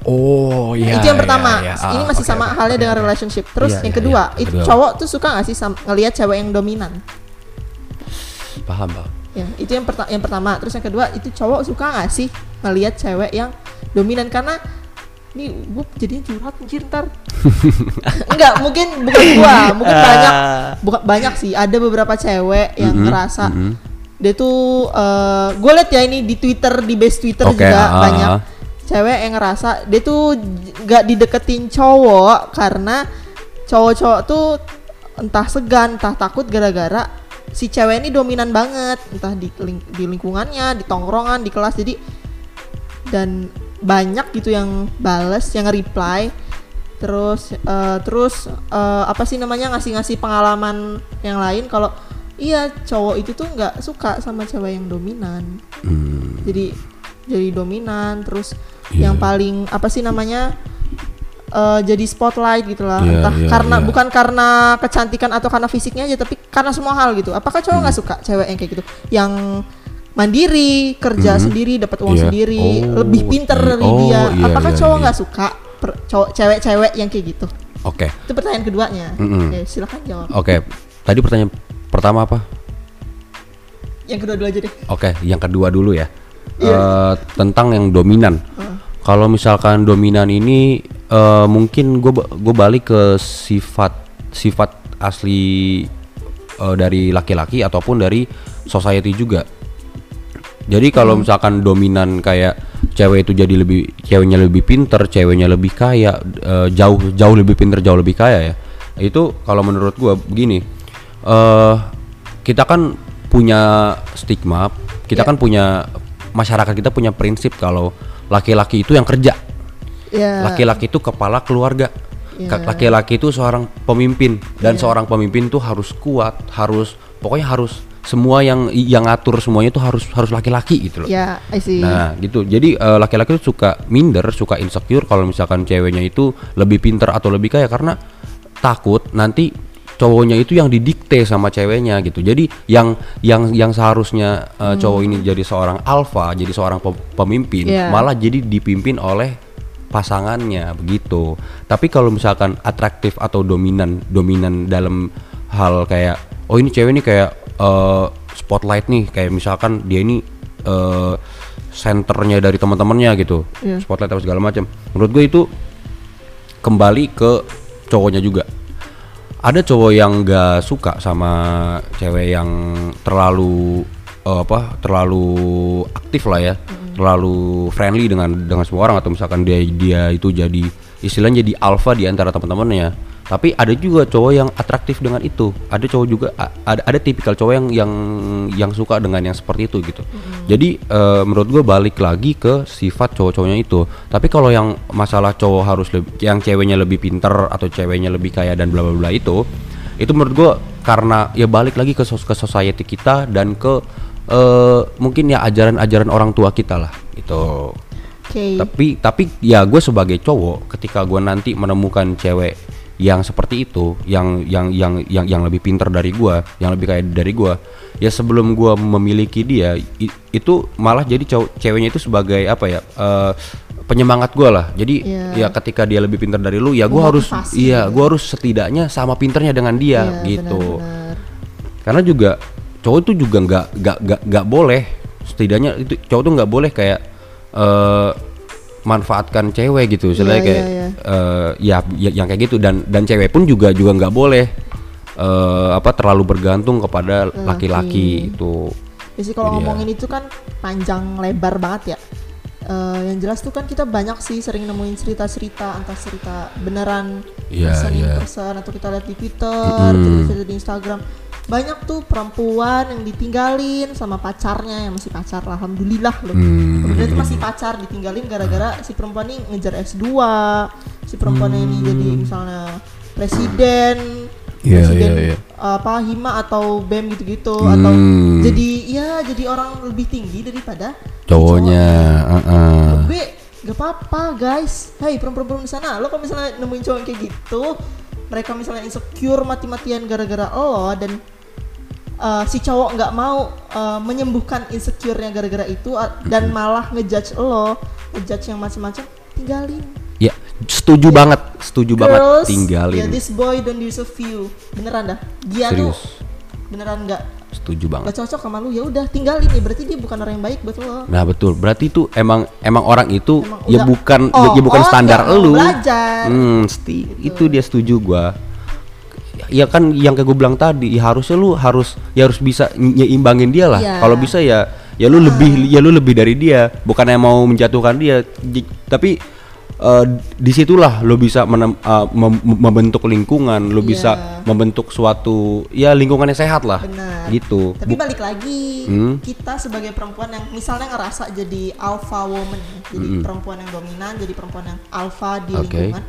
Oh iya. itu yang pertama. iya, iya. Ini Ah, masih oke, sama oke, halnya oke, dengan relationship. Terus Iya, yang iya, kedua, iya. itu Kedua. cowok tuh suka gak sih ngelihat cewek yang dominan? Paham, paham. Ya, itu yang, perta- yang pertama. Terus yang kedua, itu cowok suka gak sih ngelihat cewek yang dominan karena ini gue jadinya curhat anjir ntar [laughs] enggak mungkin bukan gua mungkin banyak bukan banyak sih ada beberapa cewek yang Mhm, ngerasa mhm. dia tuh gue liat ya ini di twitter di base twitter Oke, juga ah, banyak ah. cewek yang ngerasa dia tuh nggak dideketin cowok karena cowok-cowok tuh entah segan entah takut gara-gara si cewek ini dominan banget. Entah di, ling- di lingkungannya di tongkrongan di kelas. Jadi dan banyak gitu yang bales yang reply. Terus eh, terus eh, apa sih namanya ngasih-ngasih pengalaman yang lain. Kalau iya cowok itu tuh nggak suka sama cewek yang dominan. Hmm, jadi jadi dominan. Terus Iya. yang paling apa sih namanya eh, jadi spotlight gitu lah Iya, entah iya, karena iya. bukan karena kecantikan atau karena fisiknya aja tapi karena semua hal gitu apakah cowok nggak Hmm. suka cewek yang kayak gitu yang mandiri kerja Mhm. sendiri dapat uang Iya. sendiri Oh, lebih pinter dari Oh, dia iya, apakah iya, cowok iya. nggak suka per- cowok cewek-cewek yang kayak gitu Oke. itu pertanyaan keduanya Mm-mm. Oke, silakan jawab Oke. Tadi pertanyaan pertama apa? Yang kedua dulu aja deh. Oke, yang kedua dulu ya. Eh, tentang yang dominan. Kalau misalkan dominan ini eh, mungkin gue gue balik ke sifat sifat asli eh, dari laki-laki ataupun dari society juga. Jadi kalau misalkan dominan kayak cewek itu jadi lebih ceweknya lebih pinter, ceweknya lebih kaya, eh, jauh jauh lebih pinter, jauh lebih kaya ya. Itu kalau menurut gua begini. eh kita kan punya stigma, kita Ya. kan punya masyarakat kita punya prinsip kalau laki-laki itu yang kerja. Ya. Laki-laki itu kepala keluarga. Ya. Ka- Laki-laki itu seorang pemimpin dan Ya. seorang pemimpin tuh harus kuat, harus pokoknya harus semua yang yang ngatur semuanya itu harus harus laki-laki gitu loh. Ya, I see. Nah, gitu. Jadi eh, laki-laki tuh suka minder, suka insecure kalau misalkan ceweknya itu lebih pinter atau lebih kaya karena takut nanti cowoknya itu yang didikte sama ceweknya gitu. Jadi yang yang yang seharusnya eh, cowok ini jadi seorang alpha, jadi seorang pem- pemimpin, Iya. malah jadi dipimpin oleh pasangannya begitu. Tapi kalau misalkan atraktif atau dominan, dominan dalam hal kayak oh ini cewek ini kayak eh, spotlight nih, kayak misalkan dia ini senternya dari teman-temannya gitu, Iya. spotlight atau segala macam. Menurut gue itu kembali ke cowoknya juga. Ada cowok yang gak suka sama cewek yang terlalu eh, apa terlalu aktif lah ya, terlalu friendly dengan dengan semua orang. Atau misalkan dia dia itu jadi istilahnya jadi alpha di antara teman-temannya. Tapi ada juga cowok yang atraktif dengan itu. Ada cowok juga ada ada tipikal cowok yang yang yang suka dengan yang seperti itu gitu. Jadi eh, menurut gue balik lagi ke sifat cowok-cowoknya itu. Tapi kalau yang masalah cowok harus lebih, yang ceweknya lebih pinter atau ceweknya lebih kaya dan bla bla bla itu, itu menurut gue karena ya balik lagi ke sos- ke society kita dan ke eh, mungkin ya ajaran-ajaran orang tua kita lah gitu. Oke. Tapi tapi ya gue sebagai cowok ketika gue nanti menemukan cewek yang seperti itu, yang yang yang yang yang lebih pinter dari gue, yang lebih kaya dari gue, ya sebelum gue memiliki dia i- itu malah jadi cowok ceweknya itu sebagai apa ya eh, penyemangat gue lah. Jadi Iya. ya ketika dia lebih pinter dari lu, ya gue harus iya gue harus setidaknya sama pinternya dengan dia Iya, gitu benar-benar. karena juga cowok itu juga nggak nggak nggak boleh setidaknya itu cowok tuh nggak boleh kayak eh manfaatkan cewek gitu misalnya Iya, kayak iya, eh, ya, ya yang kayak gitu dan dan cewek pun juga juga nggak boleh eh apa terlalu bergantung kepada Laki. laki-laki itu Ya sih kalau Iya. ngomongin itu kan panjang lebar banget ya. Eh, yang jelas tuh kan kita banyak sih sering nemuin cerita-cerita entah cerita beneran Iya, person iya. person atau kita lihat di Twitter, cerita-cerita di Instagram. Banyak tuh perempuan yang ditinggalin sama pacarnya yang masih pacar lah, alhamdulillah loh. Hmm. Kemudian itu masih pacar ditinggalin gara-gara si perempuan ini ngejar S2, si perempuan ini jadi misalnya presiden, Iya, presiden iya. apa hima atau bem gitu-gitu atau Hmm. jadi ya jadi orang lebih tinggi daripada cowoknya heeh. Menurut gue gak apa-apa guys Hai perempuan-perempuan di sana Lo kalau misalnya nemuin cowok yang kayak gitu Mereka misalnya insecure mati-matian gara-gara lo Dan uh, si cowok nggak mau uh, menyembuhkan insecure-nya gara-gara itu uh, Dan malah ngejudge lo Ngejudge yang macam-macam Tinggalin. Ya setuju banget setuju banget Girls, tinggalin. ya, this boy don't deserve you Beneran dah? Dia tuh Serius. beneran nggak? Setuju banget. Nggak cocok sama lu ya udah tinggalin nih. Berarti dia bukan orang yang baik buat lo. Nah betul, berarti itu emang emang orang itu Emang ya udah- bukan oh, ya bukan oh, standar elu. belajar. Gitu. Hmm, sti- itu dia setuju gua. Ya kan yang kayak gue bilang tadi, ya harusnya lu harus ya harus bisa nyimbangin dia lah. Iya. Kalau bisa ya ya lu lebih ya lu lebih dari dia, bukannya mau menjatuhkan dia, tapi eh, di situlah lo bisa menem- eh, mem- membentuk lingkungan, lo Iya. bisa membentuk suatu ya lingkungan yang sehat lah, Benar. gitu. Tapi Bu- balik lagi, Hmm. kita sebagai perempuan yang misalnya ngerasa jadi alpha woman, jadi perempuan yang dominan, jadi perempuan yang alpha di Oke. lingkungan,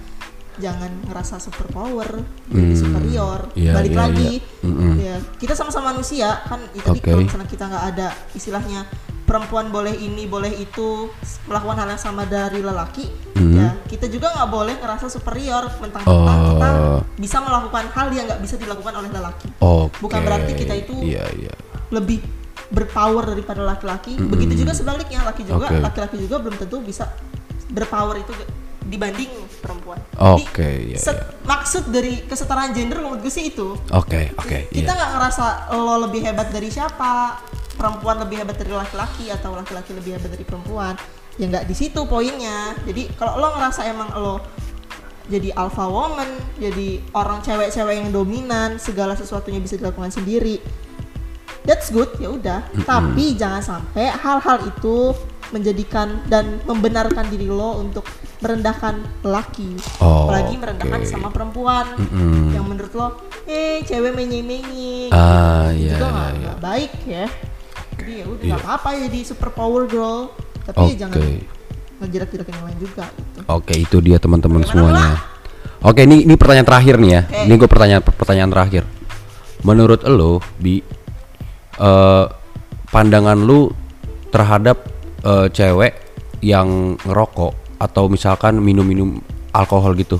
jangan ngerasa super power, jadi Hmm. superior. Iya, balik iya, lagi, iya. Mm-mm. ya kita sama-sama manusia kan. tadi Oke. kalau misalnya kita nggak ada istilahnya perempuan boleh ini boleh itu melakukan hal yang sama dari lelaki, Hmm. ya kita juga nggak boleh ngerasa superior mentang-mentang Oh. kita bisa melakukan hal yang nggak bisa dilakukan oleh lelaki. Oke. Bukan berarti kita itu Iya, iya. lebih berpower daripada laki-laki. Begitu juga sebaliknya laki juga laki-laki juga belum tentu bisa berpower itu dibanding perempuan. Oke, iya, set- maksud dari kesetaraan gender menurut gue sih itu. Oke, oke, Kita iya. nggak ngerasa lo lebih hebat dari siapa. perempuan lebih hebat dari laki-laki atau laki-laki lebih hebat dari perempuan ya nggak di situ poinnya jadi kalau lo ngerasa emang lo jadi alpha woman jadi orang cewek-cewek yang dominan segala sesuatunya bisa dilakukan sendiri that's good ya udah tapi jangan sampai hal-hal itu menjadikan dan membenarkan diri lo untuk merendahkan laki Oh, apalagi merendahkan oke. sama perempuan Mm-mm. yang menurut lo eh cewek menye-menye Ah, gitu. iya, juga iya, nggak iya. baik ya jadi ya udah Iya. nggak apa-apa jadi super power girl tapi ya Oke. jangan ngejirak-jirakin yang lain juga gitu Oke, itu dia teman-teman semuanya. pula? Oke, ini ini pertanyaan terakhir nih ya. Oke. Ini gue pertanyaan pertanyaan terakhir. Menurut lo, Bi, eh, pandangan lu terhadap eh, cewek yang ngerokok atau misalkan minum-minum alkohol gitu.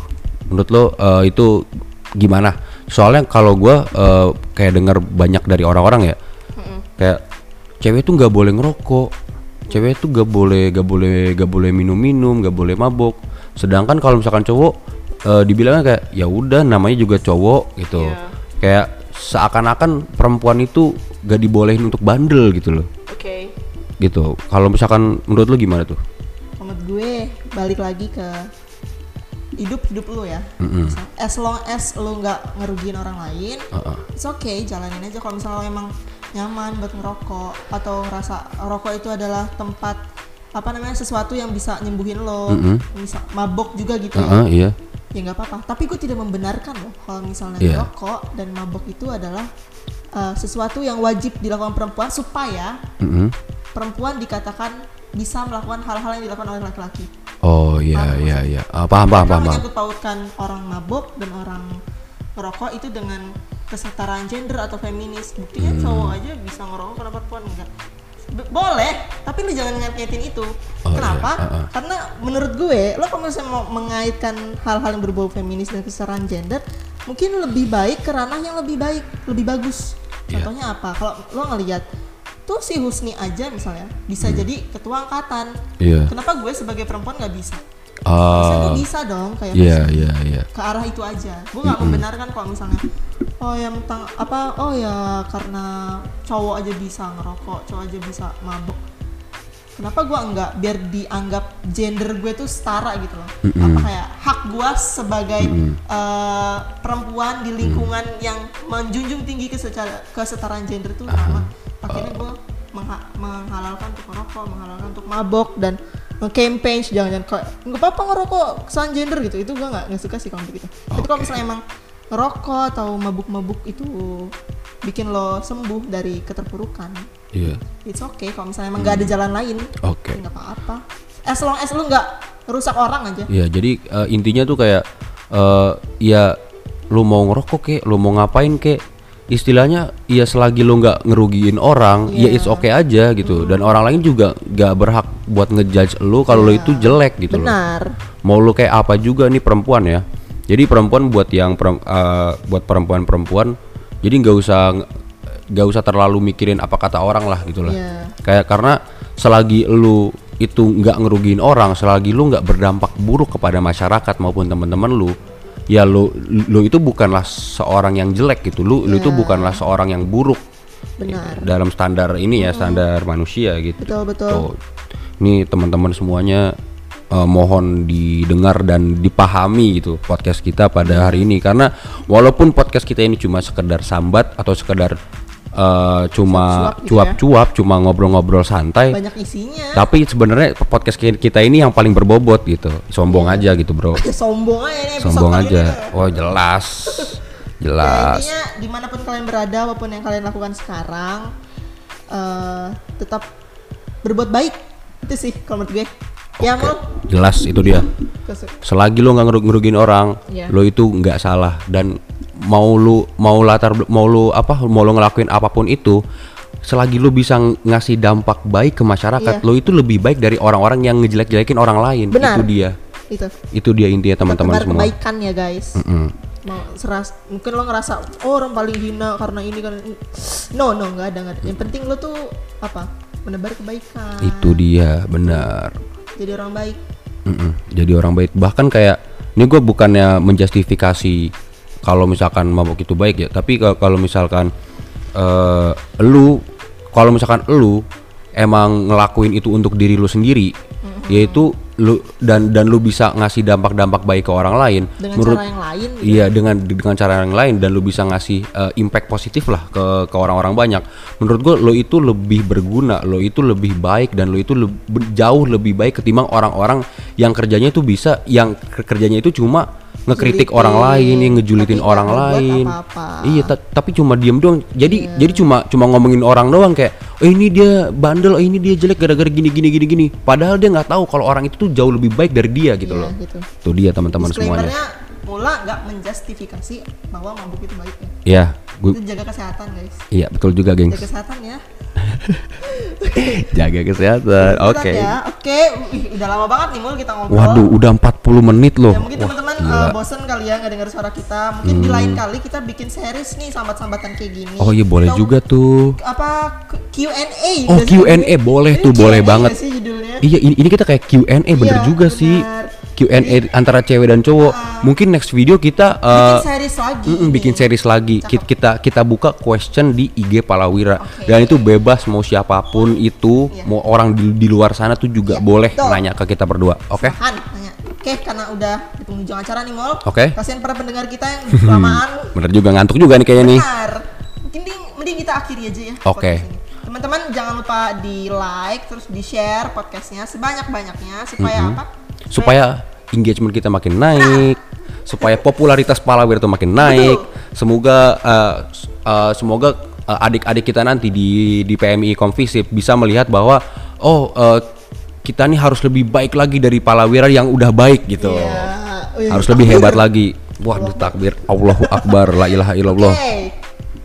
Menurut lo eh, itu gimana? Soalnya kalau gua eh, kayak dengar banyak dari orang-orang ya, kayak cewek tuh nggak boleh ngerokok cewek tuh gak boleh gak boleh gak boleh minum-minum gak boleh mabok sedangkan kalau misalkan cowok eh, dibilangnya kayak ya udah namanya juga cowok gitu Iya. kayak seakan-akan perempuan itu gak dibolehin untuk bandel gitu loh gitu kalau misalkan menurut lu gimana tuh menurut gue balik lagi ke hidup hidup lu ya. Misal, as long as lu nggak ngerugiin orang lain Heeh. it's okay jalanin aja kalau misalnya lo emang nyaman buat ngerokok atau ngerasa rokok itu adalah tempat apa namanya sesuatu yang bisa nyembuhin lo Mm-mm. bisa mabok juga gitu Heeh, iya ya nggak apa-apa tapi gue tidak membenarkan loh kalau misalnya Iya. rokok dan mabok itu adalah uh, sesuatu yang wajib dilakukan perempuan supaya Mm-mm. Perempuan dikatakan bisa melakukan hal-hal yang dilakukan oleh laki-laki. Oh iya iya iya. Ah, paham paham paham, menyangkut pautkan orang mabok dan orang merokok itu dengan kesetaraan gender atau feminis. Buktinya Hmm. cowok aja bisa ngerokok kenapa perempuan enggak. B- boleh tapi lu jangan ngait-ngaitin itu. Oh, kenapa? Iya, uh-uh. karena menurut gue lo kalau misalnya mau mengaitkan hal-hal yang berbau feminis dan kesetaraan gender mungkin lebih baik ke ranah yang lebih baik lebih bagus. Iya. contohnya apa? Kalau lo ngelihat tuh si Husni aja misalnya bisa jadi ketua angkatan. Hmm. iya. Kenapa gue sebagai perempuan nggak bisa? Harusnya ah gue bisa dong kayak iya Husni iya iya. ke arah itu aja. Gue nggak membenarkan kalau misalnya oh ya tentang apa oh ya karena cowok aja bisa ngerokok cowok aja bisa mabuk. Kenapa gue enggak biar dianggap gender gue tuh setara gitu loh? Apa kayak hak gue sebagai eh, perempuan di lingkungan yang menjunjung tinggi kesetaraan gender tuh sama akhirnya gue mengha- menghalalkan untuk merokok menghalalkan untuk mabok dan campaign jangan-jangan kayak nggak apa-apa ngerokok kesan gender gitu. Itu gue nggak nggak suka sih kalau begitu tapi kalau misalnya emang ngerokok atau mabuk-mabuk itu bikin lo sembuh dari keterpurukan iya. it's okay. Kalau misalnya emang nggak ada jalan lain oke. ya nggak apa-apa. As long as lu nggak rusak orang aja. Iya, jadi eh, intinya tuh kayak eh ya lu mau ngerokok kek, lu mau ngapain kek, istilahnya ya selagi lu nggak ngerugiin orang, ya Iya. it's okay aja gitu. Dan orang lain juga nggak berhak buat ngejudge lu kalau lu itu jelek gitu loh. benar Mau lu kayak apa juga nih perempuan ya. Jadi perempuan buat yang perem- eh, buat perempuan-perempuan, jadi nggak usah nggak usah terlalu mikirin apa kata orang lah gitu lah. Iya. Kayak karena selagi lu itu nggak ngerugiin orang, selagi lu nggak berdampak buruk kepada masyarakat maupun teman-teman lu, ya lu lu itu bukanlah seorang yang jelek gitu. Lu lu itu Iya. bukanlah seorang yang buruk benar dalam standar ini ya, standar manusia gitu. betul betul Tuh. Ini teman-teman semuanya eh, mohon didengar dan dipahami gitu podcast kita pada hari ini karena walaupun podcast kita ini cuma sekedar sambat atau sekedar eh, cuma Cuap-cuap gitu ya. cuma ngobrol-ngobrol santai. banyak isinya Tapi sebenarnya podcast ki- kita ini yang paling berbobot gitu. Sombong aja gitu, Bro. [laughs] sombong aja nih episode Sombong aja. ini. Oh, jelas. Ya, Jelas. intinya di mana pun kalian berada, apa pun yang kalian lakukan sekarang, eh tetap berbuat baik. Itu sih kalau menurut gue. Ya mau Jelas itu dia. selagi lo nggak ngeru- ngerugiin orang Iya. lo itu nggak salah dan mau lu mau latar mau lu apa mau lo ngelakuin apa pun itu selagi lu bisa ng- ngasih dampak baik ke masyarakat Iya. lo itu lebih baik dari orang-orang yang ngejelek-jelekin orang lain Benar. itu dia itu. itu dia intinya teman-teman semua kebaikan ya guys. Mm-mm. Mau seras, mungkin lo ngerasa oh, orang paling hina karena ini kan no no nggak ada nggak ada. Yang penting lo tuh apa menebar kebaikan. itu dia benar Jadi orang baik. Mm-mm. jadi orang baik bahkan kayak ini gue bukannya menjustifikasi kalau misalkan mabuk itu baik ya tapi ka- kalau misalkan eh lu kalau misalkan lu emang ngelakuin itu untuk diri lu sendiri yaitu lu dan dan lu bisa ngasih dampak-dampak baik ke orang lain Dengan menurut cara yang lain. gitu. Iya dengan dengan cara yang lain dan lu bisa ngasih eh, impact positif lah ke ke orang-orang banyak. Menurut gua lo itu lebih berguna, lo itu lebih baik dan lo itu leb- jauh lebih baik ketimbang orang-orang yang kerjanya itu bisa yang ke- kerjanya itu cuma ngekritik Julitin, orang lain, yang ngejulitin tapi orang lain. Iya, ta- tapi cuma diem doang. Jadi Iya. jadi cuma cuma ngomongin orang doang kayak, "Oh, ini dia bandel, oh ini dia jelek gara-gara gini gini gini gini." Padahal dia nggak tahu kalau orang itu tuh jauh lebih baik dari dia gitu Iya, loh. gitu. Tuh dia teman-teman semuanya. Mula nggak menjustifikasi bahwa mabuk itu baik ya. Iya, gua Itu jaga kesehatan guys. Iya betul juga gengs Jaga kesehatan ya. [laughs] Jaga kesehatan Oke ya. Oke, Wih, udah lama banget nih mul kita ngobrol. Waduh udah 40 menit loh Ya mungkin teman-teman. Hmm. uh, bosen kali ya nggak dengar suara kita. Mungkin di lain kali kita bikin series nih sambat-sambatan kayak gini. Oh iya boleh Atau juga tuh Apa Q&A? Oh, Q&A judulnya. boleh tuh, boleh Q&A banget. nggak sih judulnya? Iya ini, ini kita kayak Q&A bener Iya, juga sih. Q&A antara cewek dan cowok Mungkin next video kita Bikin uh, series lagi. nih. bikin series lagi Ki- kita kita buka question di IG Palawira Oke. dan itu bebas mau siapa pun itu Iya. mau orang di, di luar sana tuh juga Iya, boleh betul. nanya ke kita berdua oke nanya. Oke, karena udah di penghujung acara nih, Mol. Oke. Kasihan para pendengar kita yang [laughs] kelamaan. bener juga ngantuk juga nih kayaknya nih Benar. Mending, mending kita akhiri aja ya. Oke. ini. Teman-teman jangan lupa di like terus di share podcastnya sebanyak-banyaknya supaya apa? Supaya engagement kita makin naik, supaya popularitas Palawir itu makin naik. Semoga uh, uh, semoga uh, adik-adik kita nanti di di PMI Konvisip bisa melihat bahwa oh uh, kita nih harus lebih baik lagi dari Palawira yang udah baik gitu. Iya. Wih, Harus lebih hebat lagi. Waduh takbir. Allahu Akbar. La ilaha illallah. Oke.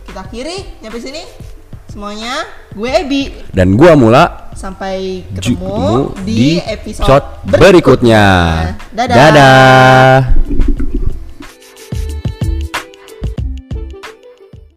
Kita akhiri nyampe sini. Semuanya gue Ebi. Dan gua mula Sampai ketemu di episode berikutnya. Dadah. Dadah.